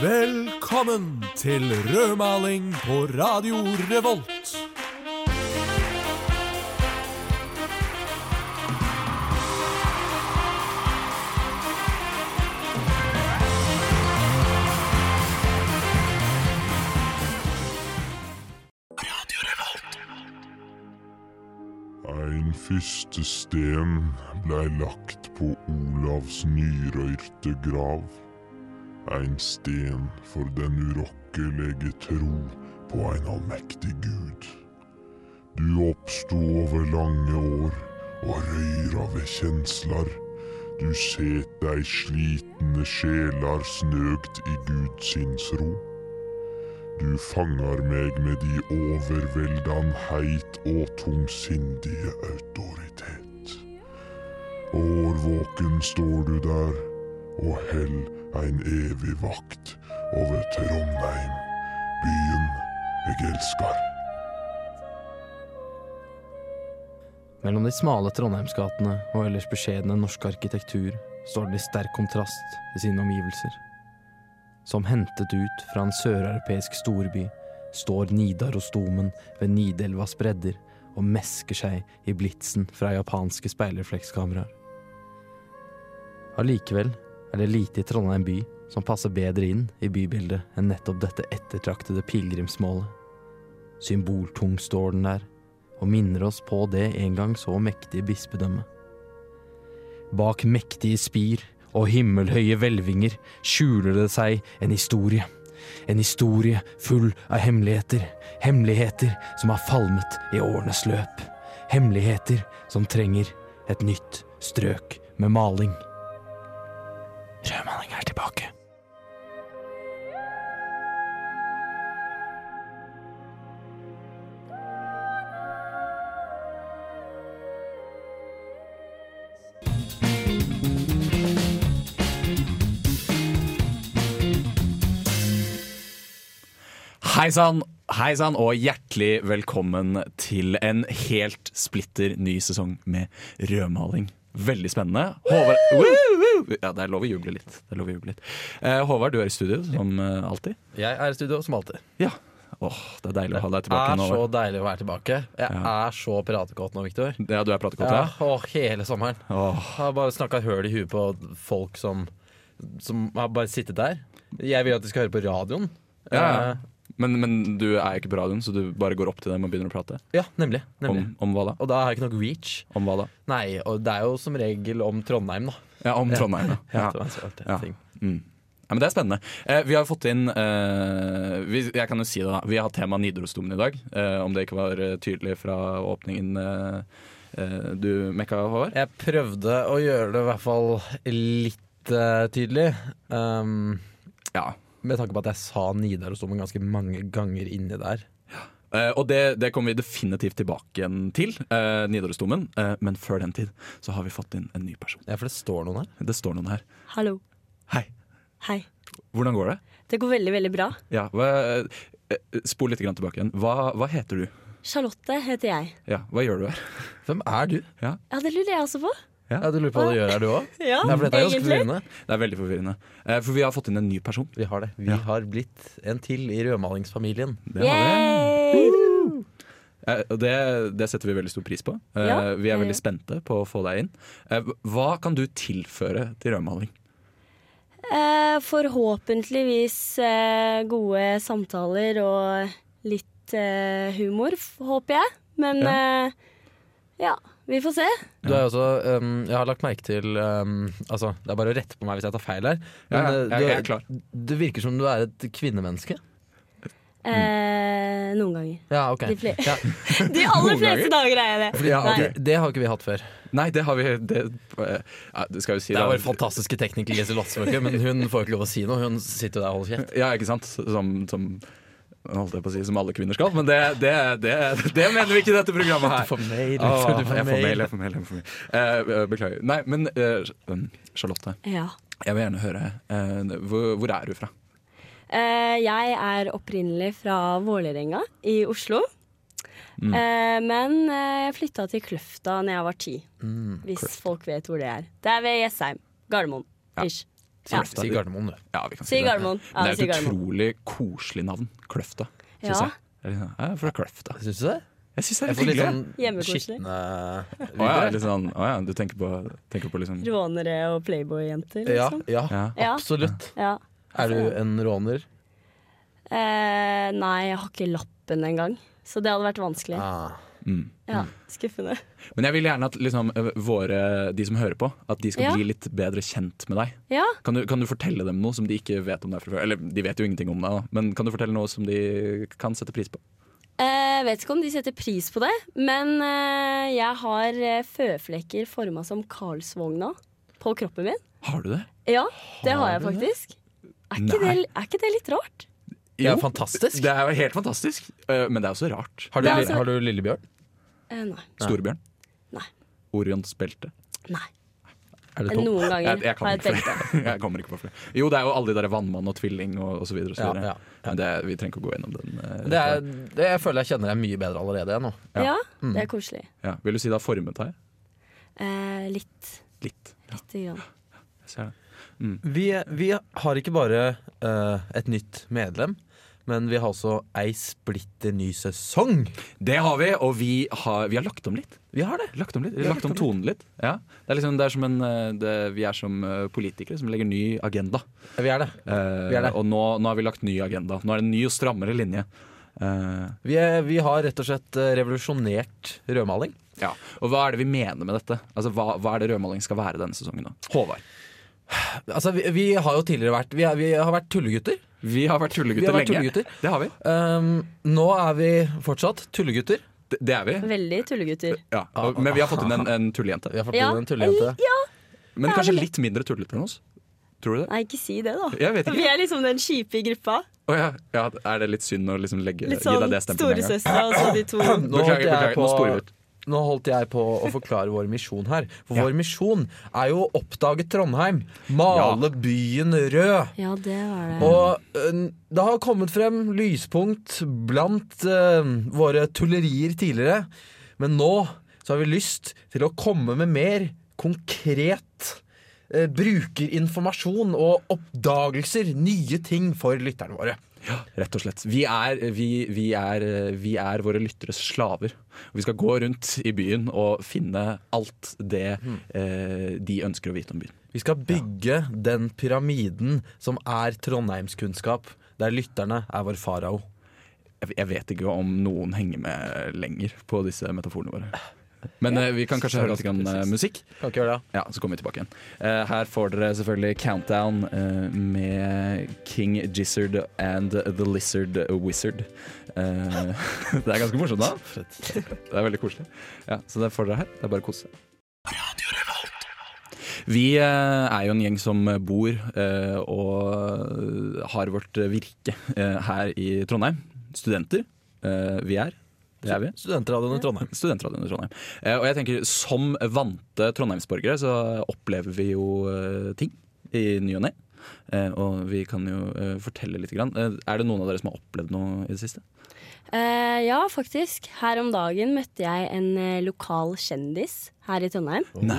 Velkommen til rødmaling på Radio Revolt. Ein første sten blei lagt på Olavs nyrøyrte grav. Ein sten for den urokkelige tro på ein allmektig Gud. Du oppsto over lange år og røyra ved kjenslar. Du set dei slitne sjelar snøgt i Gudsins ro. Du fangar meg med de overveldan heit og tungsindige autoritet. Årvåken står du der og held ein evig vakt over Trondheim, byen eg elskar. Mellom de smale Trondheimsgatene og ellers beskjedne norsk arkitektur står den i sterk kontrast til sine omgivelser. Som hentet ut fra en søreuropeisk storby står Nidarosdomen ved Nidelvas bredder og mesker seg i blitsen fra japanske speilreflekskameraer. Allikevel er det lite i Trondheim by som passer bedre inn i bybildet enn nettopp dette ettertraktede pilegrimsmålet. Symboltung står den der, og minner oss på det en gang så mektige bispedømmet. Bak mektige spir og himmelhøye hvelvinger skjuler det seg en historie. En historie full av hemmeligheter. Hemmeligheter som har falmet i årenes løp. Hemmeligheter som trenger et nytt strøk med maling. Rødmaling er tilbake. Hei sann, hei sann, og hjertelig velkommen til en helt splitter ny sesong med rødmaling. Veldig spennende. Håvard. Ja, det er lov å juble litt. Det er lov å juble litt. Eh, Håvard, du er i studio som eh, alltid. Jeg er i studio som alltid. Ja. Åh, det er deilig å ha deg Det er nå. så deilig å være tilbake. Jeg Ja. er så pratekåt nå, Viktor. Ja, du er pratekåt, Ja, ja? Åh, hele sommeren. Åh, Jeg har bare snakka høl i huet på folk som, som har bare sittet der. Jeg vil at de skal høre på radioen. Ja, ja. Eh, Men, men du er ikke på radioen, så du bare går opp til dem og begynner å prate? ja nemlig. nemlig. Om, om hva da? Og da har jeg ikke nok reach. Om hva da? Nei, og det er jo som regel om Trondheim, da. Ja, om Trondheim, ja. ja. Mm. Ja, men Det er spennende. Eh, vi har fått inn eh, vi, Jeg kan jo si det da Vi har tema Nidarosdomen i dag. Eh, om det ikke var eh, tydelig fra åpningen eh, eh, du mekka, Håvard? Jeg prøvde å gjøre det i hvert fall litt tydelig. Um, Ja. Med tanke på at jeg sa Nidarosdomen ganske mange ganger inni der. Uh, og det, det kommer vi definitivt tilbake igjen til, uh, Nidarosdomen. Uh, men før den tid så har vi fått inn en ny person. Ja, for det står noen her. Det står noen her. Hallo. Hei. Hei. Hvordan går det? Det går veldig, veldig bra. Ja, hva, Spol litt grann tilbake igjen. Hva, hva heter du? Charlotte heter jeg. Ja, Hva gjør du her? Hvem er du? Ja, det lurer jeg også på. Ja, Du lurer på hva du gjør her, du òg? Ja, Ja, for dette er ganske egentlig. forvirrende. Det er veldig forvirrende. Eh, for vi har fått inn en ny person. Vi har det. Vi Ja. har blitt en til i rødmalingsfamilien. Det har vi. Yay! Eh, og det, det setter vi veldig stor pris på. Eh, Ja, vi er veldig spente på å få deg inn. Eh, hva kan du tilføre til rødmaling? Eh, forhåpentligvis eh, gode samtaler og litt eh, humor, f- håper jeg. Men eh, ja, vi får se. Du er også, um, jeg har lagt merke til um, Altså, Det er bare å rette på meg hvis jeg tar feil her. Ja, ja, uh, jeg- jeg er klar. Du virker som du er et kvinnemenneske. Eh, noen ganger. Ja, ok. De, fle Ja, de aller Noen fleste dager er jeg det. ja, okay. Det har ikke vi hatt før. Nei, det har vi Det, ja, det skal vi si Det er vår fantastiske tekniker Lise men hun får ikke lov å si noe. Hun sitter jo der og holder kjeft. Ja, ikke sant? Som, som holdt jeg på å si som alle kvinner skal, men det, det, det, det mener vi ikke i dette programmet her. Du får mail, du får, du får jeg får mail. mail, jeg får mail. Jeg får mail. Eh, eh, beklager. Nei, men eh, um, Charlotte, Ja. jeg vil gjerne høre eh, hvor, hvor er du fra? Eh, jeg er opprinnelig fra Vålerenga i Oslo. Mm. Eh, men jeg flytta til Kløfta når jeg var ti. Mm, Hvis folk vet hvor det er. Det er ved Jessheim. Gardermoen. Ja. Ish. Ja. Si Gardermoen, du. Ja, vi kan Si det. Gardermoen. Ja, det er et utrolig koselig navn. Kløfta, syns Ja. jeg. Det er sånn, Ja, fra Kløfta. Syns du det? Jeg syns det er litt litt hyggelig. sånn Hjemmekoselig. skitne Å ja, sånn, å ja, du tenker på, tenker på liksom Rånere og playboy-jenter, liksom. ja, Ja. Ja. absolutt. Ja. Er du en råner? Eh, nei, jeg har ikke lappen engang. Så det hadde vært vanskelig. Ah. Mm. Ja, Skuffende. Men jeg vil gjerne at liksom, våre, de som hører på, at de skal Ja. bli litt bedre kjent med deg. Ja. Kan du, kan du fortelle dem noe som de ikke vet om deg fra før? Eller de vet jo ingenting om deg, da. men kan du fortelle noe som de kan sette pris på? Eh, vet ikke om de setter pris på det, men eh, jeg har eh, føflekker forma som Karlsvogna på kroppen min. Har du det? Ja, det har jeg faktisk. Er ikke, det, er ikke det litt rart? Det er fantastisk. Det er jo helt fantastisk, ø, men det er også rart. Har du, Det er altså- har du Lillebjørn? Eh, nei. Storebjørn? Nei. Orions belte? nei. Er det topp? Noen ganger Jeg, jeg, har kommer jeg ikke belte. det. jeg kommer ikke på flere. Jo, det er jo alle de der vannmann og tvilling og, osv. så videre. Ja, ja, Men det, vi trenger ikke å gå gjennom den. ø, Det er, det jeg føler jeg kjenner deg mye bedre allerede jeg nå. Ja. Ja, Mm. det er koselig. ja. Vil du si det har formet deg? Eh, litt. Litt. Ja, Lite grann. jeg ser det. Vi, vi har ikke bare eh, et nytt medlem, men vi har også ei splitter ny sesong. Det har vi, og vi har, vi har lagt om litt. Vi har det. Lagt om litt, har lagt om tonen litt. Ja. Det er liksom, det er som en, eh, det, vi er som eh, politikere som legger ny agenda. Vi er det. Eh, Vi er det. Og nå, nå har vi lagt ny agenda. Nå er det en ny og strammere linje. Eh, Vi, er, vi har rett og slett revolusjonert rødmaling. ja. Og hva er det vi mener med dette? Altså, hva, hva er det rødmaling skal være denne sesongen? da? Håvard. Altså, vi, vi har jo tidligere vært Vi, er, vi har vært tullegutter. Vi har vært Vi tullegutter har vært lenge. tullegutter. Det har vi. Um, nå er vi fortsatt tullegutter. Det, det er vi. Veldig tullegutter. Ja. Og, men vi har fått inn en, en tullejente. Vi har fått Ja. inn en tullejente. Ja. Men kanskje litt mindre tullete enn oss. Tror du det? Nei, ikke si det, da. Jeg vet ikke. Vi er liksom den kjipe i gruppa. Oh, ja. ja, Er det litt synd å liksom legge, Litt gi sånn deg det stempelet en gang? storesøstera og så de to. Nå Beklager, beklager. Nå sporer vi på ut. Nå holdt jeg på å forklare vår misjon her. For Ja. vår misjon er jo å oppdage Trondheim. Male byen rød. Ja, det var det. Og øh, det har kommet frem lyspunkt blant uh, våre tullerier tidligere. Men nå så har vi lyst til å komme med mer konkret uh, brukerinformasjon og oppdagelser. Nye ting for lytterne våre. Rett og slett. Vi er, vi, vi, er, vi er våre lytteres slaver. Vi skal gå rundt i byen og finne alt det eh, de ønsker å vite om byen. Vi skal bygge den pyramiden som er trondheimskunnskap, der lytterne er vår farao. Jeg, jeg vet ikke om noen henger med lenger på disse metaforene våre. Men ja. vi kan kanskje høre litt grann, eh, musikk. Kan ikke gjøre det? Ja, Så kommer vi tilbake igjen. Eh, her får dere selvfølgelig Countdown eh, med King Gizzard and The Lizard Wizard. Eh, det er ganske morsomt, da. Det er veldig koselig. Ja, Så det får dere her. Det er bare å kose. Vi eh, er jo en gjeng som bor eh, og har vårt virke eh, her i Trondheim. Studenter. Eh, vi er. Det er vi. Studentradioen i Trondheim. Studentradioen i Trondheim. Eh, og jeg tenker, Som vante trondheimsborgere så opplever vi jo eh, ting i ny og ne. Eh, og vi kan jo fortelle litt. Grann. Er det noen av dere som har opplevd noe i det siste? Eh, ja, faktisk. Her om dagen møtte jeg en lokal kjendis her i Trondheim. Da?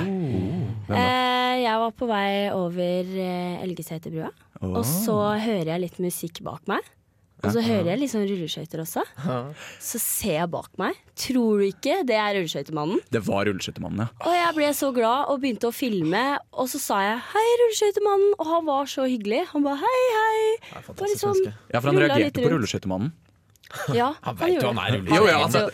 Eh, jeg var på vei over Elgeseterbrua, og så hører jeg litt musikk bak meg. Og så hører jeg litt sånn rulleskøyter også. Så ser jeg bak meg. Tror du ikke det er rulleskøytemannen? Det var Rulleskøytemannen, ja. Og jeg ble så glad og begynte å filme. Og så sa jeg 'hei, rulleskøytemannen', og han var så hyggelig. Han ba 'hei, hei'. Bare liksom, ja. For han reagerte på. Rulleskøytemannen. Ja, Han vet jo han er det. ja, altså,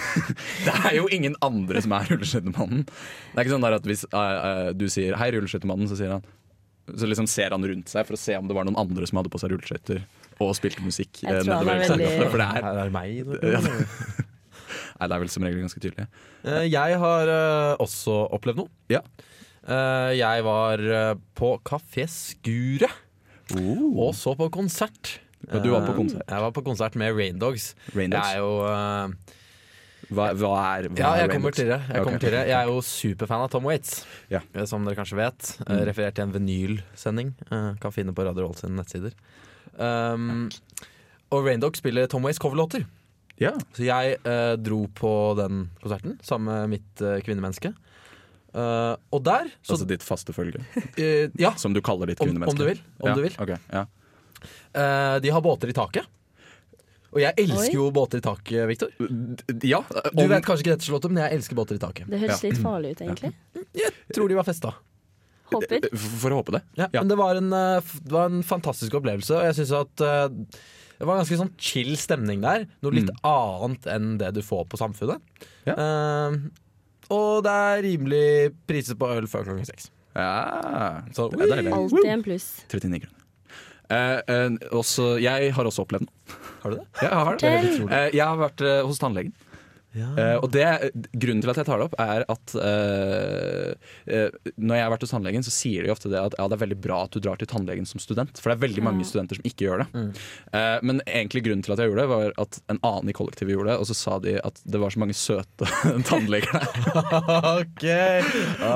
det er jo ingen andre som er Rulleskøytemannen. Det er ikke sånn at hvis uh, uh, du sier 'hei, Rulleskøytemannen', så sier han så liksom ser han rundt seg for å se om det var noen andre som hadde på seg rulleskøyter og spilte musikk. Jeg eh, tror han er veldig- For det er, Her er meg. Ja. nei, det er vel som regel ganske tydelig. Eh, Jeg har eh, også opplevd noe. Ja. Eh, Jeg var på Kafé Skuret og så på konsert. Ja, du var på konsert. Jeg var på konsert med Raindogs. Raindogs. Jeg er jo Hva, hva er hva Ja, jeg kommer til det. Jeg, Ok. kommer til det. jeg er jo superfan av Tom Waits, Ja. Eh, som dere kanskje vet. Mm. Referert til en vinylsending. eh, Kan finne på Radio Roll sine nettsider. Um, og Raindog spiller Tom Ways coverlåter. Ja. Så jeg eh, dro på den konserten sammen med mitt eh, kvinnemenneske. Eh, og der så, Altså ditt faste følge, eh, Ja, som du kaller ditt Om- kvinnemenneske. om du vil, om ja. du vil. Okay, ja. eh, de har båter i taket. Og jeg elsker Oi. jo båter i taket, Victor. Ja Du vet kanskje ikke dette, Charlotte, men jeg elsker båter i taket. Det høres Ja. litt farlig ut, egentlig. Jeg tror de var festa. Håper. For å håpe det. Ja, Ja. Men det var, en, eh, det var en fantastisk opplevelse, og jeg syns at eh, det var ganske sånn chill stemning der. Noe litt annet enn det du får på Samfunnet. Ja. Uh, og det er rimelig priser på øl før klokken seks. Ja, Så, det er deilig. Alltid en pluss. 39 kroner. Uh, uh, også, jeg har også opplevd noe. Har du det? Jeg har, Det er. Eh, jeg har vært eh, hos tannlegen. Eh, og det, Grunnen til at jeg tar det opp, er at uh, uh, når jeg har vært hos tannlegen, så sier de ofte det at ja, det er veldig bra at du drar til tannlegen som student. For det er veldig mange studenter som ikke gjør det. Eh, men egentlig grunnen til at jeg gjorde det, var at en annen i kollektivet gjorde det. Og så sa de at det var så mange søte tannleger der. ok,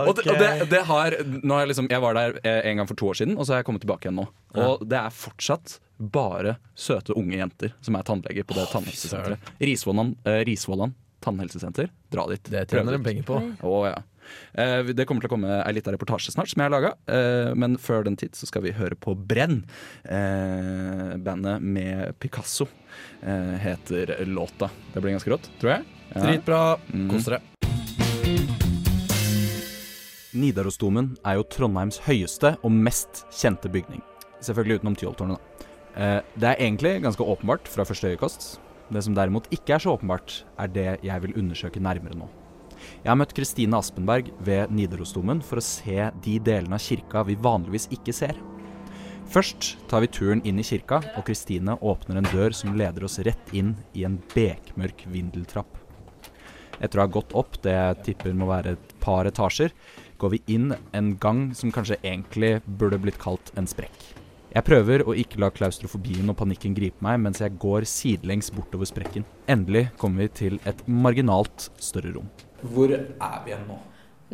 Og, det, og det, det har, nå har jeg, liksom, jeg var der en gang for to år siden, og så har jeg kommet tilbake igjen nå. Og det er fortsatt bare søte unge jenter som er tannleger på det tannhelsesenteret. Risvollan, eh, Risvollan tannhelsesenter. Dra dit. Det tjener de penger på. Oh, ja. Eh, det kommer til å komme ei lita reportasje snart som jeg har laga. Eh, men før den tid så skal vi høre på Brenn. Eh, bandet med Picasso eh, heter låta. Det blir ganske rått, tror jeg. Ja. Dritbra. Mm. Kos dere. Nidarosdomen er jo Trondheims høyeste og mest kjente bygning. Selvfølgelig utenom Tyholttårnet, da. Eh, Det er egentlig ganske åpenbart fra første øyekost. Det som derimot ikke er så åpenbart, er det jeg vil undersøke nærmere nå. Jeg har møtt Kristine Aspenberg ved Nidarosdomen for å se de delene av kirka vi vanligvis ikke ser. Først tar vi turen inn i kirka, og Kristine åpner en dør som leder oss rett inn i en bekmørk vindeltrapp. Etter å ha gått opp det jeg tipper må være et par etasjer, går vi inn en gang som kanskje egentlig burde blitt kalt en sprekk. Jeg prøver å ikke la klaustrofobien og panikken gripe meg mens jeg går sidelengs bortover sprekken. Endelig kommer vi til et marginalt større rom. Hvor er vi igjen nå?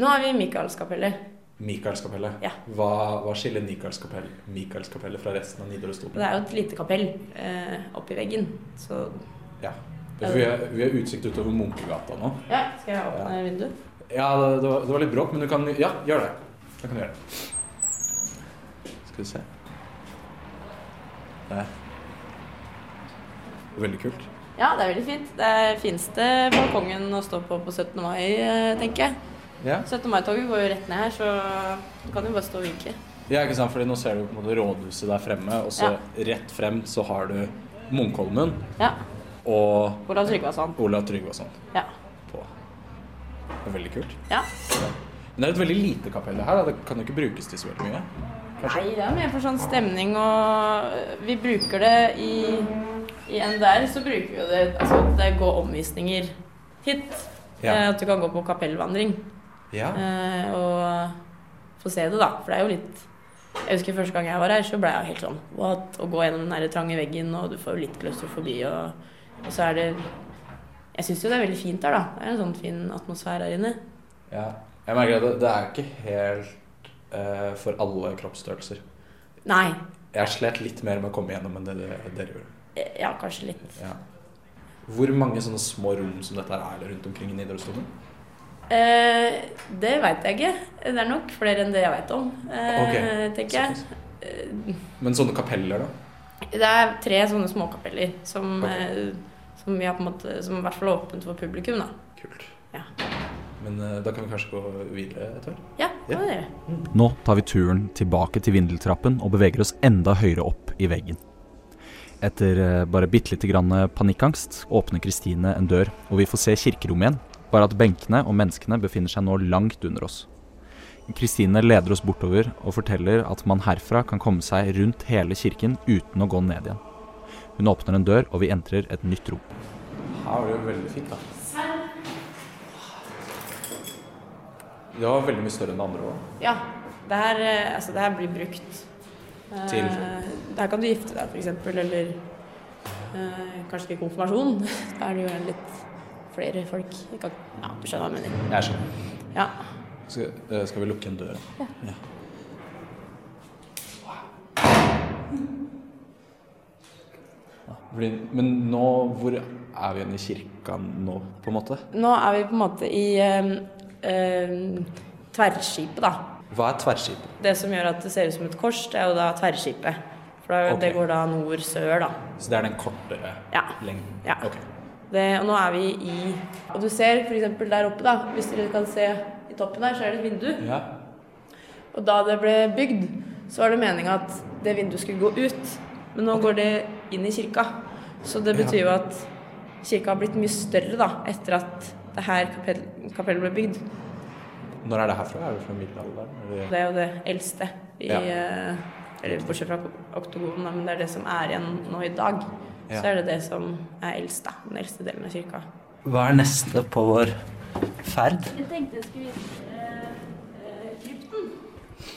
Nå er vi i Michaelskapellet. Michaelskapellet? Ja. Hva, hva skiller Michaelskapellet Mikaelskapellet fra resten av Nidarosdomen? Det er jo et lite kapell eh, oppi veggen. Så Ja. Vi har, vi har utsikt utover Munkegata nå. ja, skal jeg åpne vinduet? Ja, det, det, var, det var litt bråk, men du kan Ja, gjør det. Da kan du gjøre. det. Skal vi se. Der. Veldig kult. Ja, det er veldig fint. Det er fineste balkongen å stå på på 17. mai, eh, tenker jeg. Ja. 17. mai-toget går jo rett ned her, så du kan jo bare stå og vinke. ja, ikke sant, fordi nå ser du på en måte rådhuset der fremme, og så rett frem så har du Munkholmen Ja. og Olav Tryggvason. Olav Tryggvason Ja. på. Det er veldig kult. ja. Men det er et veldig lite kapell det her, da. det kan jo ikke brukes til så veldig mye. Nei, det er mer for sånn stemning og øh, Vi bruker det i I NDR så bruker vi jo det Altså, det går omvisninger hit. Ja. Eh, At du kan gå på kapellvandring. Ja. Eh, og få se det, da. For det er jo litt Jeg husker første gang jeg var her, så ble jeg helt sånn What? Å gå gjennom den der trange veggen, og du får jo litt klaustrofobi, og, og så er det Jeg syns jo det er veldig fint her, da. Det er en sånn fin atmosfære her inne. ja. Jeg merker at det, det er ikke helt eh, for alle kroppsstørrelser. Nei. Jeg slet litt mer med å komme gjennom enn det dere gjorde. Ja, kanskje litt. Ja. Hvor mange sånne små rom som dette er det rundt omkring i Nidarosdomen? Eh, det veit jeg ikke. Det er nok flere enn det jeg veit om, eh, okay. tenker jeg. såpass. Men sånne kapeller, da? Det er tre sånne småkapeller som, okay. eh, som måte Som i hvert fall er åpent for publikum, da. Kult. Ja. Men eh, da kan vi kanskje gå videre etter hvert? Ja, det Ja. kan vi gjøre. Nå tar vi turen tilbake til vindeltrappen og beveger oss enda høyere opp i veggen. Etter eh, bare bitte lite grann panikkangst åpner Kristine en dør, og vi får se kirkerommet igjen, bare at benkene og menneskene befinner seg nå langt under oss. Kristine leder oss bortover og forteller at man herfra kan komme seg rundt hele kirken uten å gå ned igjen. Hun åpner en dør, og vi entrer et nytt rom. Her var det jo veldig fint, da. Det var veldig mye større enn det andre òg. Ja. Det her, eh, altså, det her blir brukt. Til? Det her kan du gifte deg, f.eks., eller eh, kanskje ikke konfirmasjon. Da er det jo litt flere folk. Kan, ja, du skjønner hva jeg mener. Jeg skjønner. Ja. Skal, eh, skal vi lukke en dør? Ja. Ja, Men nå, hvor er vi igjen i kirka nå, på en måte? Nå er vi på en måte i eh, tverrskipet, da. Hva er tverrskipet? Det som gjør at det ser ut som et kors, det er jo da tverrskipet. For da, okay. det går da nord-sør, da. Så det er den kortere Ja. lengden? Ja. Okay. Det, og nå er vi i Og du ser f.eks. der oppe, da. Hvis dere kan se i toppen der, så er det et vindu. Ja. Og da det ble bygd, så var det meninga at det vinduet skulle gå ut. Men nå går det inn i kirka. Så det betyr jo at kirka har blitt mye større da, etter at det her kapell, kapellet ble bygd. Når er det herfra? Er det fra middelalderen? eller? Det er jo det eldste i Ja. eh, Eller bortsett fra oktogonen, men det er det som er igjen nå i dag. Ja. Så er det det som er eldst, da. Den eldste delen av kirka. Hva er neste på vår ferd? Jeg tenkte jeg skulle vise eh, krypten.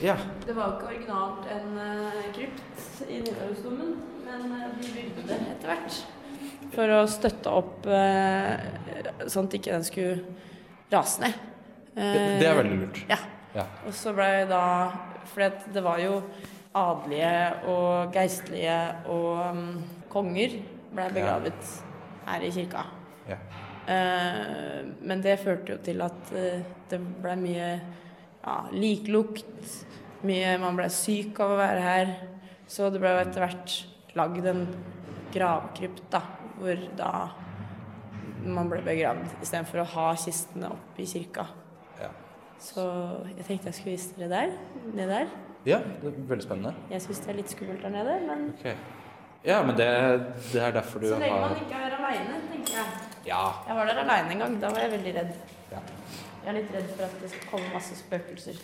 Ja. Det var jo ikke originalt en eh, krypt i Nidarosdomen, men eh, de bygde det etter hvert. For å støtte opp eh, sånn at ikke den skulle rase ned. Eh, Det er veldig lurt. Ja. Ja. Og så ble da For det var jo adelige og geistlige og um, konger blei begravet her i kirka. Ja. Eh, men det førte jo til at uh, det ble mye ja, liklukt. Mye Man ble syk av å være her. Så det ble jo etter hvert lagd en gravkrypt, da, hvor da man ble begravd istedenfor å ha kistene opp i kirka. Ja. Så jeg tenkte jeg skulle vise dere der. Ned der. ja, det er veldig spennende. Jeg syns det er litt skummelt der nede, men okay. Ja, men det, det er derfor du har så lenge man ikke er aleine, tenker jeg. Ja. Jeg var der aleine en gang. Da var jeg veldig redd. Ja. Jeg er litt redd for at det skal komme masse spøkelser.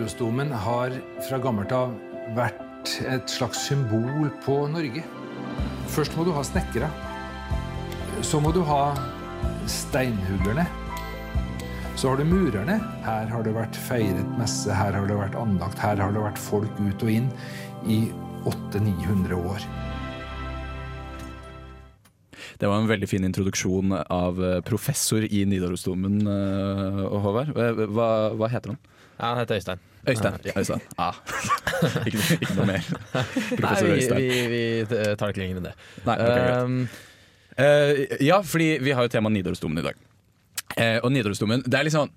Nidarosdomen har fra gammelt av vært et slags symbol på Norge. Først må du ha snekkere. Så må du ha steinhuggerne. Så har du murerne. Her har det vært feiret messe, her har det vært andakt, her har det vært folk ut og inn i 800-900 år. Det var en veldig fin introduksjon av eh, professor i Nidarosdomen, eh, Håvard. Hva, hva, hva heter han? Ja, han heter Øystein. Øystein. Øystein. Ah. ikke, noe- ikke noe mer. Nei, vi, Øystein. vi, vi tar det ikke lenger enn det. Nei, ok, greit. Um, Eh, ja, fordi vi har jo tema Nidarosdomen i dag. Uh, og Nidarosdomen, det er litt sånn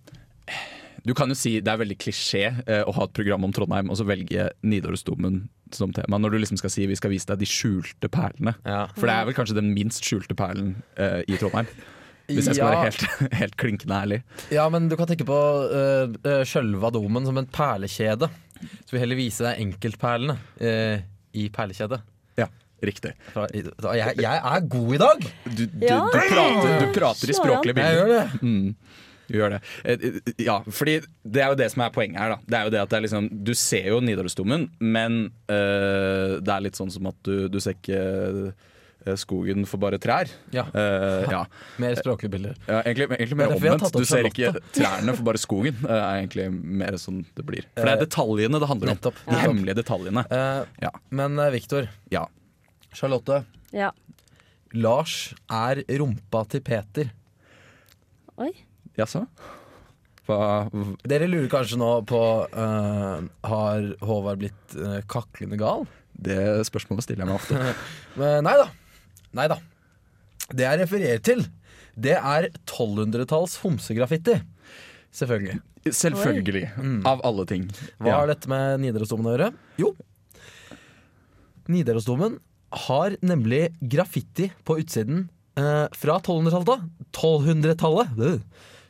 Du kan jo si det er veldig klisjé uh, å ha et program om Trondheim og så velge Nidarosdomen som tema, når du liksom skal si vi skal vise deg de skjulte perlene. ja. For det er vel kanskje den minst skjulte perlen i Trondheim. Hvis jeg skal Ja. være helt, helt klinkende ærlig. ja, men du kan tenke på uh, uh, sjølva domen som en perlekjede. Så vi heller vise deg enkeltperlene uh, i perlekjedet. Ja, riktig. Fra- Jeg, jeg er god i dag! Du, du, Ja. du, prater, du prater i språklige bilder. Jeg gjør det. Mm, du gjør det. Eh, eh, Ja, fordi det er jo det som er poenget her. da Det er jo det at det er liksom Du ser jo Nidarosdomen, men øh, det er litt sånn som at du, du ser ikke eh, skogen for bare trær. Ja. Uh, ja. Mer språklige bilder. ja egentlig, egentlig mer er omvendt. Du ser ikke trærne for bare skogen. Det er egentlig mer sånn det blir. For det er detaljene det handler om. Nettopp. De hemmelige detaljene. Uh, Ja. Men uh, Viktor, Ja. Charlotte. Ja. Lars er rumpa til Peter. Oi. Jaså? Hva Dere lurer kanskje nå på uh, Har Håvard blitt eh, kaklende gal? Det spørsmålet stiller jeg meg ofte. Men nei da. Nei da. Det jeg refererer til, det er 1200-talls homsegraffiti. Selvfølgelig. Selvfølgelig. Av alle ting. Hva Ja. har dette med Nidarosdomen å gjøre? Jo, Nidarosdomen har nemlig graffiti på utsiden eh, fra 1200-tallet. 1200-tallet øh,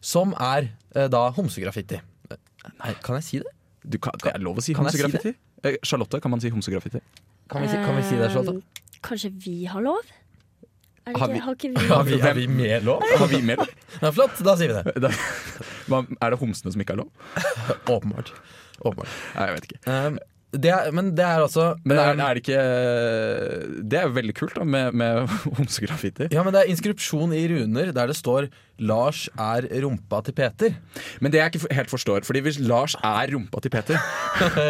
som er eh, da homsegraffiti. Nei, kan jeg si det? Du kan, det er lov å si homsegraffiti. si? Eh, Charlotte, kan man si homsegraffiti? Kan vi si, kan vi si det, Charlotte? Eh, Kanskje vi har lov? Er det Har ikke, vi- har ikke vi Har vi, har vi mer lov? Har vi mer? Ja, flott, da sier vi det. Da- Er det homsene som ikke har lov? Åpenbart. Åpenbart. Nei, jeg vet ikke. Um, det er, men det er altså Men er, er det ikke Det er jo veldig kult da med, med homsegraffiti. Ja, men det er inskripsjon i runer der det står 'Lars er rumpa til Peter'. Men det jeg ikke helt forstår, Fordi hvis Lars er rumpa til Peter,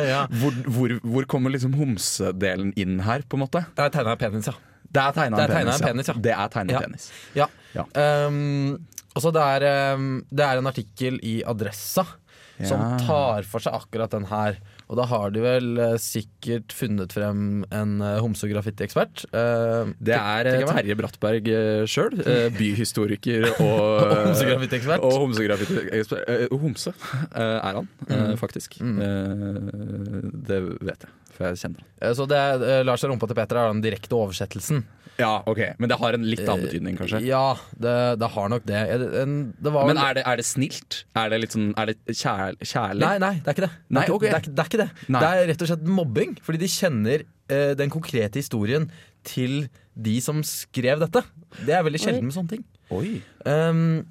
ja. hvor, hvor, hvor kommer liksom homsedelen inn her, på en måte? Jeg tegna penis, ja. Det er tegna en penis. en penis, ja. Det er tegna Ja. en penis. ja. Ja. Um, også det, er, um, det er en artikkel i Adressa som tar for seg akkurat den her. Og da har de vel uh, sikkert funnet frem en uh, homsegraffitiekspert. Uh, Det er eh, Terje Brattberg uh, sjøl, byhistoriker og homsegraffitiekspert. Og homsegraffitiekspert. Eh, homse eh, er han, eh, Mm. faktisk. Mm. Eh, det vet jeg, for jeg kjenner han. Eh, Så det er, eh, Lars og rumpa til Peter er den direkte oversettelsen. Ja, ok, Men det har en litt annen Eh, betydning, kanskje? Ja, det, det har nok det. Det- var Men er det, er det snilt? Er det litt sånn Er det kjær, kjærlig? Nei, nei, det er ikke det. Det Nei, er, ikke, ok. det, er, det er ikke det. Nei. Det er rett og slett mobbing. Fordi de kjenner eh, den konkrete historien til de som skrev dette. Det er veldig sjelden med sånne ting. Oi. Um,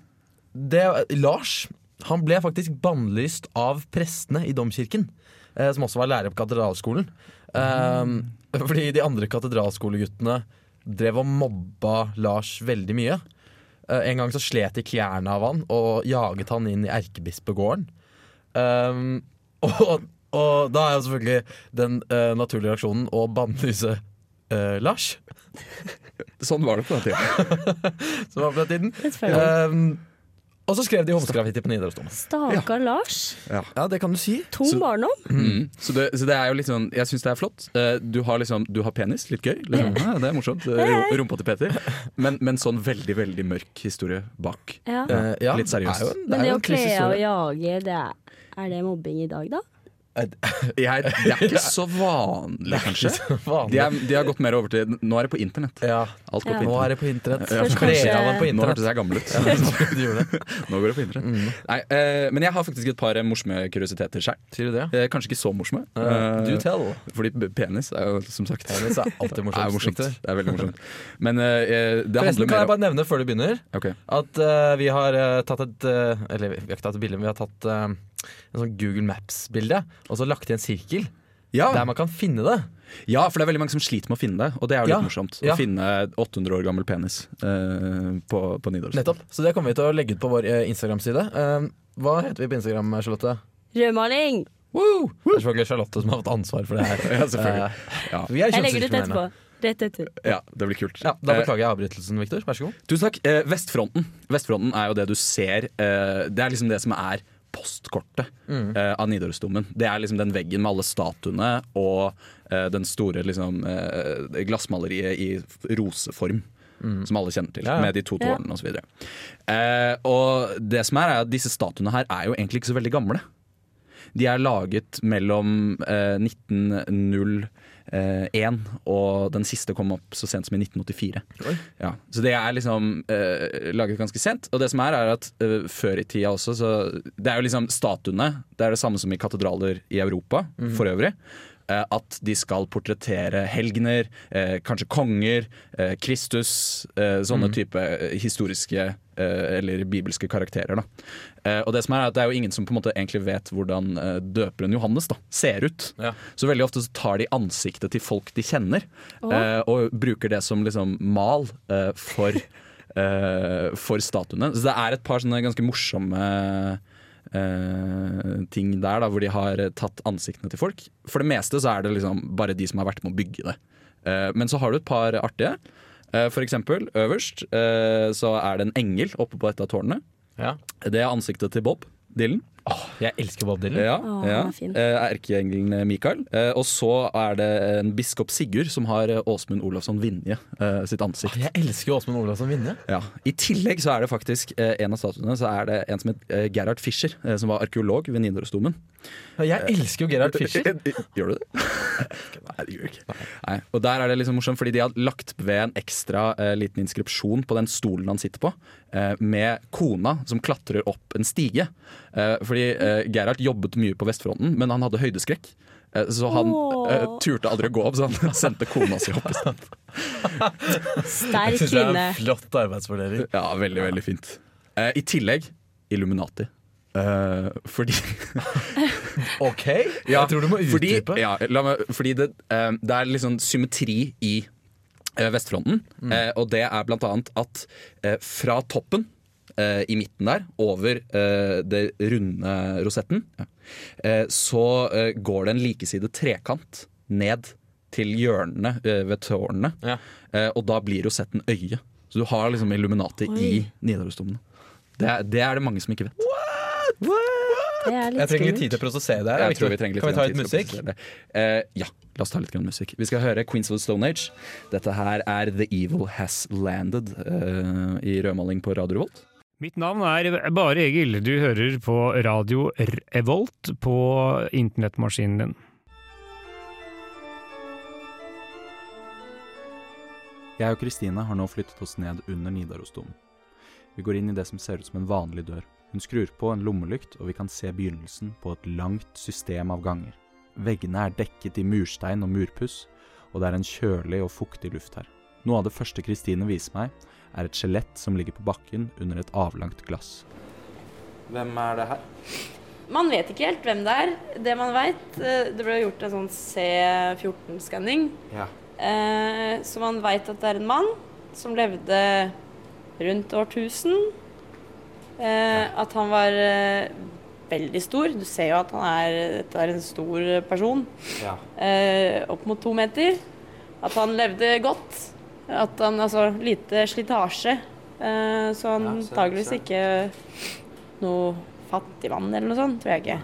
det, Lars han ble faktisk bannlyst av prestene i domkirken, som også var lærer på katedralskolen. Um, Fordi de andre katedralskoleguttene drev og mobba Lars veldig mye. Eh, en gang så slet de klærne av han og jaget han inn i erkebispegården. Um, og, og da er jo selvfølgelig den eh, naturlige reaksjonen å bannlyse eh, Lars. Sånn var det på den tiden. sånn var det på den tiden. Um, og så skrev de homsegraffiti på Nidarosdomen. Stakkar Lars. Ja, det kan du si. To Så- barndom. Mm. Så, det, så det er jo litt sånn Jeg syns det er flott. Eh, Du har liksom Du har penis, litt gøy. Liksom. Ja, det er morsomt. Eh, Rumpa til Peter. Men, men sånn veldig, veldig mørk historie bak. Ja. Eh, Litt seriøst. det er en- det Men det å kle av og jage, det er, er det mobbing i dag, da? Jeg, det er ikke så vanlig, kanskje. Vanlig. De, er, de har gått mer over til Nå er det på internett. Ja, Alt går Ja. på nå er det på internett. Ja, kanskje- av på Nå internett. hørtes jeg gammel ut. Nå går det på internett. Nei, eh, men jeg har faktisk et par morsomme kuriositeter sjøl. Eh, kanskje ikke så morsomme. Uh, Eh, do tell. fordi penis er jo som sagt Penis er alltid morsomt. er morsomt. Det er veldig morsomt. Men eh, det Forresten handler kan jeg bare nevne før du begynner okay. at uh, vi har uh, tatt et Eller vi har ikke tatt et bilde, men vi har tatt en sånn Google Maps-bilde og så lagt i en sirkel ja. der man kan finne det. ja, for det er veldig mange som sliter med å finne det, og det er jo litt Ja, morsomt. ja. Å finne 800 år gammel penis eh, på, på Nidaros. Nettopp. Så det kommer vi til å legge ut på vår eh, Instagram-side. Eh, hva heter vi på Instagram, Charlotte? Rødmaling! Woo! Det er selvfølgelig Charlotte som har fått ansvar for det her. Ja, selvfølgelig. Eh, Ja. er Jeg legger det ut etterpå. Rett etter. ja, det blir kult. Ja, da Eh, beklager jeg avbrytelsen, Victor. Vær så god. Tusen takk. Vestfronten. Vestfronten er jo det du ser Det er liksom det som er postkortet mm. eh, av Nidarosdomen. Det er liksom den veggen med alle statuene og eh, den store liksom, eh, glassmaleriet i roseform. Mm. Som alle kjenner til, ja. med de to tårnene ja. osv. Eh, og det som er, er at disse statuene her er jo egentlig ikke så veldig gamle. De er laget mellom eh, 1900 Eh, én, og den siste kom opp så sent som i 1984. Ja, så det er liksom eh, laget ganske sent. Og det som er, er at eh, før i tida også, så Det er jo liksom statuene. Det er det samme som i katedraler i Europa mm. for øvrig. Eh, at de skal portrettere helgener, eh, kanskje konger, eh, Kristus. Eh, sånne type eh, historiske eh, eller bibelske karakterer. Da. Eh, og det som er, at det er jo ingen som på en måte egentlig vet hvordan eh, døperen Johannes da, ser ut. Ja. Så veldig ofte så tar de ansiktet til folk de kjenner, eh, og bruker det som liksom mal eh, for, eh, for statuene. Så det er et par sånne ganske morsomme eh, ting der, da, hvor de har tatt ansiktene til folk. For det meste så er det liksom bare de som har vært med å bygge det. Eh, men så har du et par artige. Eh, for eksempel øverst eh, så er det en engel oppe på et av tårnene. Ja. Det er ansiktet til Bob Dylan. Jeg elsker Bob Dylan. Ja, oh, ja. Eh, Erkeengelen Mikael. Eh, og så er det en biskop Sigurd som har eh, Åsmund Olavsson Vinje eh, sitt ansikt. Jeg elsker Åsmund Olavsson Vinje. Ja. I tillegg så er det faktisk eh, en av statuene Så er det en som het eh, Gerhard Fischer, eh, som var arkeolog ved Nidarosdomen. Jeg elsker jo Gerhard Fischer. Gjør du det? Nei, det gjør jeg ikke. Nei. Og der er det liksom morsomt, fordi de har lagt ved en ekstra eh, liten inskripsjon på den stolen han sitter på, eh, med kona som klatrer opp en stige. Eh, fordi eh, Gerhard jobbet mye på Vestfronten, men han hadde høydeskrekk. Eh, Så han oh. uh, turte aldri å gå opp, så han sendte kona si opp i stedet. Sterk Jeg synes det er en flott arbeidsfordeling. Ja, veldig, veldig fint. Uh, I tillegg Illuminati. Uh, fordi Ok, Ja, jeg tror du må fordi, ja, la meg, fordi det, det er liksom symmetri i Vestfronten. Mm. Eh, og det er blant annet at eh, fra toppen, eh, i midten der, over eh, det runde rosetten, ja, eh, så eh, går det en likesidet trekant ned til hjørnene eh, ved tårnene. Ja. Eh, og da blir rosetten øye. Så du har liksom Illuminati i Oi. Nidarosdomen. Det er, det er det mange som ikke vet. What? What? Jeg trenger litt tid til å prosessere det. her, Jeg tror vi litt kan vi ta litt tid til å musikk? Eh, ja, la oss ta litt grann musikk. Vi skal høre Queens of the Stone Age. Dette her er The Evil Has Landed eh, i rødmaling på Radio Revolt. Mitt navn er Bare Egil. Du hører på radio Revolt på internettmaskinen din. Jeg og Kristine har nå flyttet oss ned under Nidarosdomen. Vi går inn i det som ser ut som en vanlig dør. Hun skrur på en lommelykt, og vi kan se begynnelsen på et langt system av ganger. Veggene er dekket i murstein og murpuss, og det er en kjølig og fuktig luft her. Noe av det første Kristine viser meg, er et skjelett som ligger på bakken under et avlangt glass. Hvem er det her? Man vet ikke helt hvem det er. Det man veit, det ble gjort en sånn C14-skanning. Ja. Eh, så man veit at det er en mann som levde rundt årtusen. Eh, at han var eh, veldig stor. Du ser jo at han er, dette er en stor person. Ja. Eh, opp mot to meter. At han levde godt. At han altså lite slitasje. Eh, så Ja, antageligvis ikke noe fattig vann eller noe sånt, tror jeg ikke.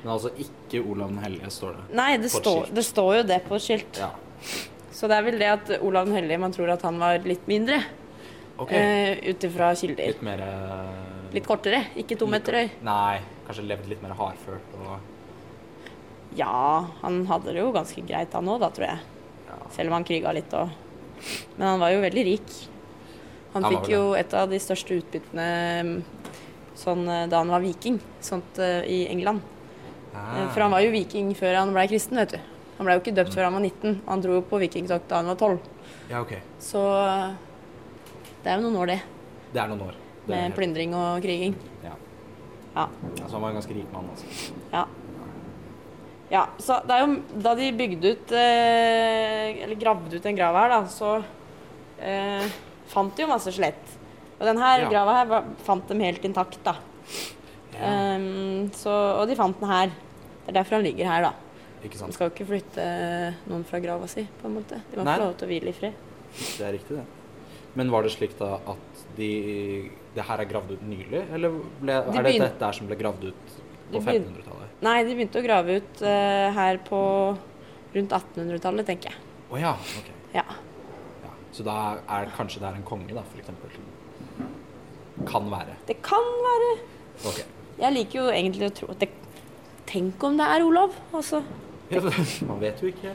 Men altså ikke Olav den hellige, står det. Nei, det, stå, står, det står jo det på et skilt. Ja. Så det er vel det at Olav den hellige, man tror at han var litt mindre. Ok. Eh, Ut ifra kilder. Litt mer eh, Litt kortere, ikke to meter høy. Nei, kanskje levd litt mer hardført og Ja, han hadde det jo ganske greit han òg, da, tror jeg. Selv om han kriga litt og Men han var jo veldig rik. Han Han fikk jo et av de største utbyttene mm, sånn eh, da han var viking, sånt eh, i England. Ah. Eh, For han var jo viking før han ble kristen, vet du. Han ble jo ikke døpt før han var 19. Han dro jo på vikingtokt da han var 12. Ja, OK. Så det er jo noen år, det. Det er noen år. Er Med helt- plyndring og kriging. Ja. Ja. Altså, han var en ganske rik mann, altså. Ja. Ja, så det er jo da de bygde ut eh, Eller gravde ut en grav her, da, så eh, fant de jo masse skjelett. Og denne her Ja. grava her var, fant dem helt intakt, da. Ehm, så, og de fant den her. Det er derfor han ligger her, da. Ikke sant. De skal jo ikke flytte noen fra grava si, på en måte. De må Nei. få lov til å hvile i fred. Det er riktig, det. Men var det slik da at de Det her er gravd ut nylig, eller ble, De er det dette som ble gravd ut på 1500-tallet? Nei, de begynte å grave ut uh, her på rundt 1800-tallet, tenker jeg. Å ja, ok. Ja. Ja. Så da er kanskje det er en konge, da, for eksempel. Kan være. Det kan være Ok. Jeg liker jo egentlig å tro at det Tenk om det er Olav, altså. Ja, man vet jo ikke.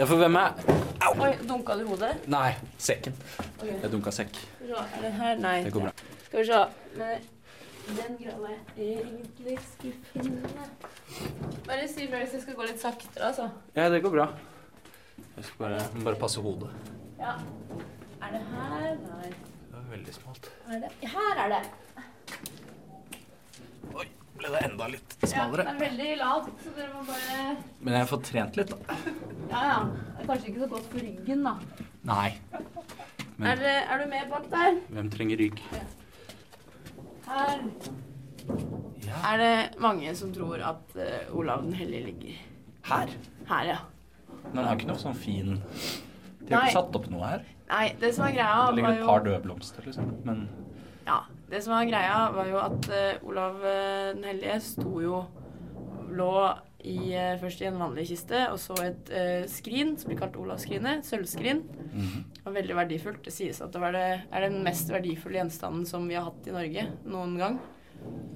Ja, for hvem er Oi, dunka du hodet? Nei, sekken. Okay. Jeg dunka sekk. Er det her? Nei. Det går bra. Skal vi se. Men den grava jeg egentlig skulle finne Bare si ifra hvis jeg skal gå litt saktere, altså. Ja, det går bra. Jeg skal bare, bare passe hodet. Ja. Er det her? Nei. Det var veldig smalt. Er det? Her er det. Ble det enda litt Ja, det er veldig lavt, så dere må bare Men jeg har fått trent litt, da. Ja, ja. Det er kanskje ikke så godt for ryggen, da. Nei. Men Er, er du med bak der? hvem trenger rygg? Her. Er det mange som tror at uh, Olav den hellige ligger Her? her, ja. Men det er ikke noe sånn fin De har Nei. ikke satt opp noe her. Nei, det som er greia, Det ligger et par døde blomster, liksom. Men Ja, det som var greia, var jo at uh, Olav eh, den hellige sto jo Lå i, uh, først i en vanlig kiste, og så et uh, skrin som blir kalt Olavsskrinet. Sølvskrin. Mm Det var veldig verdifullt. Det sies at det var det, er den mest verdifulle gjenstanden som vi har hatt i Norge noen gang.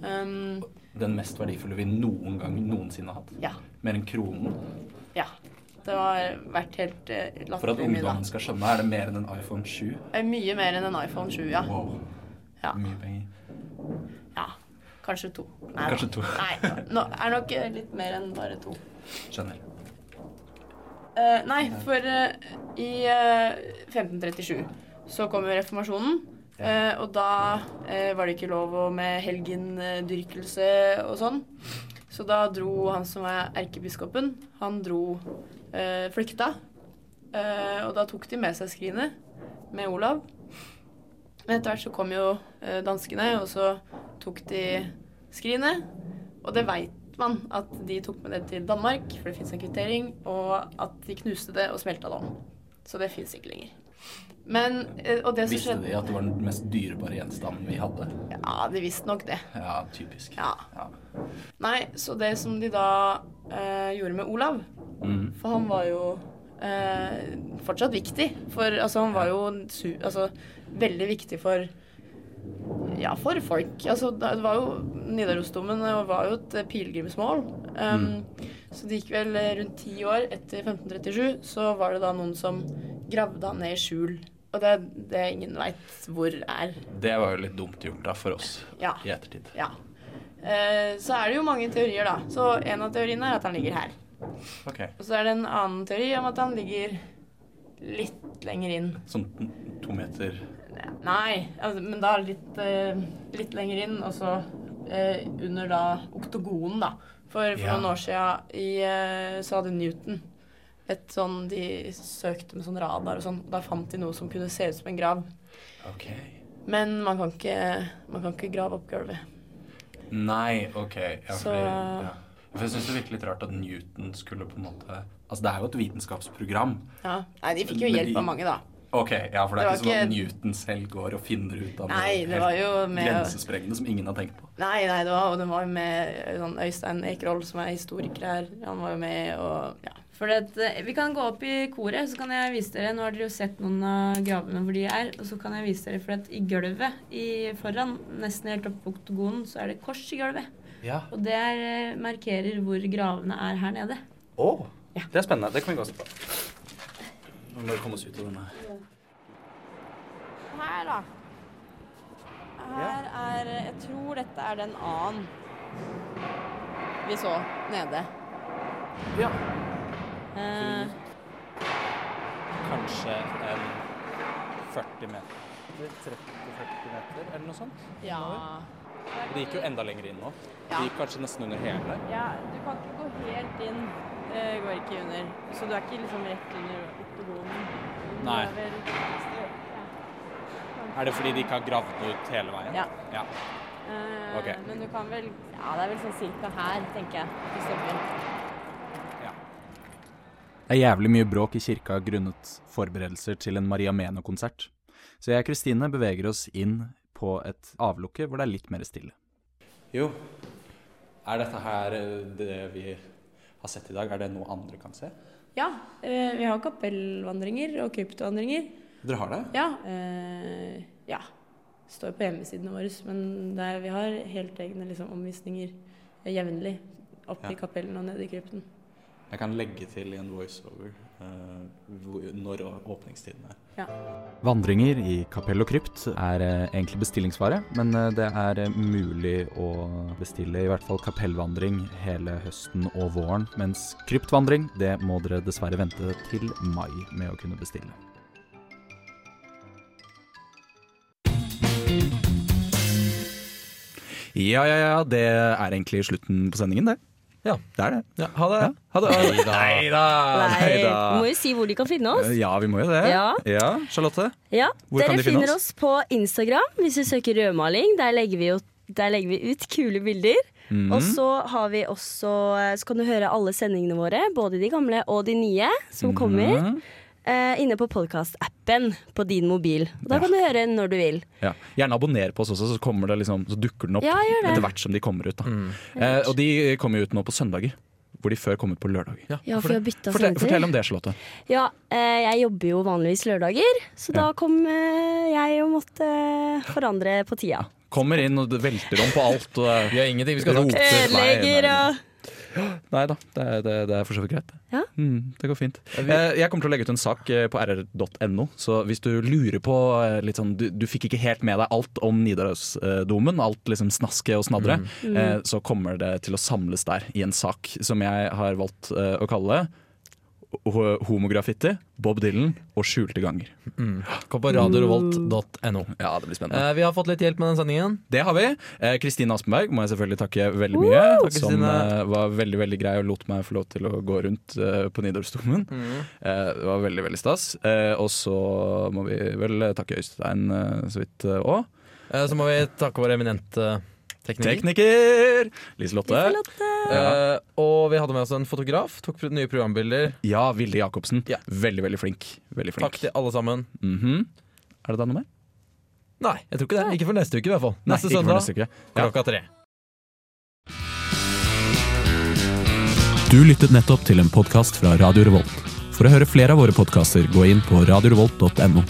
Um, den mest verdifulle vi noen gang noensinne har hatt. Ja. Mer enn kronen. ja. Det har vært helt uh, For at latterlig mye, da. ungdommen skal skjønne, er det mer enn en iPhone 7. Det er Mye mer enn en iPhone 7, ja. Wow. Ja. Mye penger. ja. Kanskje to. Nei, Kanskje to. Nei, nå er nok eh, litt mer enn bare to. Skjønner. Uh, nei, for uh, i uh, 1537 så kom jo reformasjonen. og da var det ikke lov å med helgendyrkelse og sånn. Så da dro han som var erkebiskopen, han dro flykta. Og da tok de med seg skrinet med Olav. Men etter hvert så kom jo eh, danskene, og så tok de skrinet. Og det veit man at de tok med det til Danmark, for det fins en kvittering, og at de knuste det og smelta det om. Så det fins ikke lenger. Men, eh, og det Visste skjedde de at det var den mest dyrebare gjenstanden vi hadde? Ja, de visste nok det. Ja, typisk. Ja. Ja. Nei, så det som de da eh, gjorde med Olav Mm. For han var jo eh, fortsatt viktig. For altså, han var jo altså, veldig viktig for ja, for folk. Altså, det var jo Nidarosdomen var jo et eh, pilegrimsmål. Um, Så det gikk vel eh, rundt ti år etter 1537, så var det da noen som gravde han ned i skjul. Og det det ingen veit hvor er. Det var jo litt dumt gjort da for oss Ja. i ettertid. ja. Uh, så er det jo mange teorier, da. Så en av teoriene er at han ligger her. Okay. Og så er det en annen teori om at han ligger litt lenger inn. Sånn to meter Nei, altså, men da litt, eh, litt lenger inn, og så eh, under da oktogonen, da. For, for Ja. noen år siden i, eh, så hadde Newton et sånn De søkte med sånn radar og sånn. Da fant de noe som kunne se ut som en grav. Okay. Men man kan ikke, man kan ikke grave opp gulvet. Nei, ok. Ja, Så- fordi, ja. For jeg syns det virker litt rart at Newton skulle på en måte Altså, det er jo et vitenskapsprogram. Ja. Nei, de fikk jo hjelp de- av mange, da. Ok, ja, for det er Det ikke sånn at ikke- Newton selv går og finner ut av Nei, det helt med- grensesprengende som ingen har tenkt på. Nei, nei, det var, og det var jo med sånn Øystein Ekerhold, som er historiker her. Han var jo med, og ja. For det, eh, vi kan gå opp i koret, så kan jeg vise dere Nå har dere jo sett noen av gravene hvor de er. Og så kan jeg vise dere, for at i gulvet i foran, nesten helt opp på oktogonen, så er det kors i gulvet. Ja. Og det er, eh, markerer hvor gravene er her nede. Å, det er spennende. Det kan vi gå og se på. Nå må vi komme oss ut av denne. Her, da. Her er Jeg tror dette er den annen vi så nede. Ja. Eh, Kanskje en 40 meter. 30-40 meter, eller noe sånt. ja. Det gikk jo enda lenger inn nå. Ja. Det gikk kanskje nesten under hele. Ja, du kan ikke gå helt inn. Det går ikke under. Så du er ikke liksom rett under oktogonen. Du Nei. er vel- Er det fordi de ikke har gravd ut hele veien? Ja. ja. Eh, okay. Men du kan vel Ja, det er vel sånn cirka her, tenker jeg. Det stemmer. Det er jævlig mye bråk i kirka grunnet forberedelser til en Maria Meno-konsert. Så jeg og Kristine beveger oss inn på et avlukke hvor det er litt mer stille. Jo. Er dette her eh, det vi har sett i dag, er det noe andre kan se? Ja, eh, vi har kapellvandringer og kryptovandringer. Dere har det? Ja. Eh, ja. Står på hjemmesidene våre, men er, vi har helt egne liksom, omvisninger jevnlig. Opp Ja. i kapellen og ned i krypten. Jeg kan legge til i en voiceover når åpningstiden er. Ja. Vandringer i kapell og krypt er eh, egentlig bestillingsvare, men eh, det er eh, mulig å bestille i hvert fall kapellvandring hele høsten og våren, mens kryptvandring det må dere dessverre vente til mai med å kunne bestille. Ja, ja, ja, det er egentlig slutten på sendingen, det. Ja. Det er det. Ja, ha det. Ha det. Nei da. Nei, du må jo si hvor de kan finne oss. Ja, vi må jo det. Ja. Charlotte? Ja, Hvor kan de finne finner oss? på Instagram hvis du søker rødmaling. Der legger vi, jo, der legger vi ut kule bilder. Mm. Og så har vi også Så kan du høre alle sendingene våre, både de gamle og de nye, som kommer. Eh, inne på podkast-appen på din mobil. Og da kan du høre når du vil. Ja. Gjerne abonner på oss også, så, det liksom, så dukker den opp Ja, etter hvert som de kommer ut. Da. Eh, og de kommer ut nå på søndager, hvor de før kom ut på lørdager. Ja, for bytta Fortell, fortell om det, Charlotte. Ja, eh, jeg jobber jo vanligvis lørdager, så da kom eh, jeg og måtte forandre på tida. Kommer inn og velter om på alt. Og Vi har ingenting vi skal roter. snakke Nei, nei, Ødelegger nei. og Nei da, det, er- det, det er for så vidt greit. Ja. Mm, det går fint. Eh, jeg kommer til å legge ut en sak eh, på rr.no, så hvis du lurer på eh, litt sånn Du, du fikk ikke helt med deg alt om Nidarosdomen, alt liksom snaske og snadre, Mm. eh, så kommer det til å samles der i en sak som jeg har valgt å kalle ho- Homograffiti, Bob Dylan og skjulte ganger. Kom på radiorevolt.no. Ja, det blir spennende. Eh, vi har fått litt hjelp med den sendingen. Det har vi. Eh, Kristine Aspenberg må jeg selvfølgelig takke veldig mye. Takk, som eh, var veldig veldig grei og lot meg få lov til å gå rundt eh, på Nidarosdomen. Mm. Eh, det var veldig veldig stas. Eh, og så må vi vel takke Øystein eh, så vidt òg. Eh, så må vi takke vår eminente Tekniker. Tekniker! Liselotte. Eh, og vi hadde med oss en fotograf. Tok nye programbilder. Ja, Vilde Jacobsen. Ja. Veldig, veldig flink. Veldig flink. Takk til alle sammen. Mhm. Er det da noe mer? Nei, jeg tror ikke det. Ikke for neste uke, i hvert fall. Nei, Neste ikke for søndag neste. Ja. klokka tre. Du lyttet nettopp til en podkast fra Radio Revolt. For å høre flere av våre podkaster, gå inn på radiorevolt.no.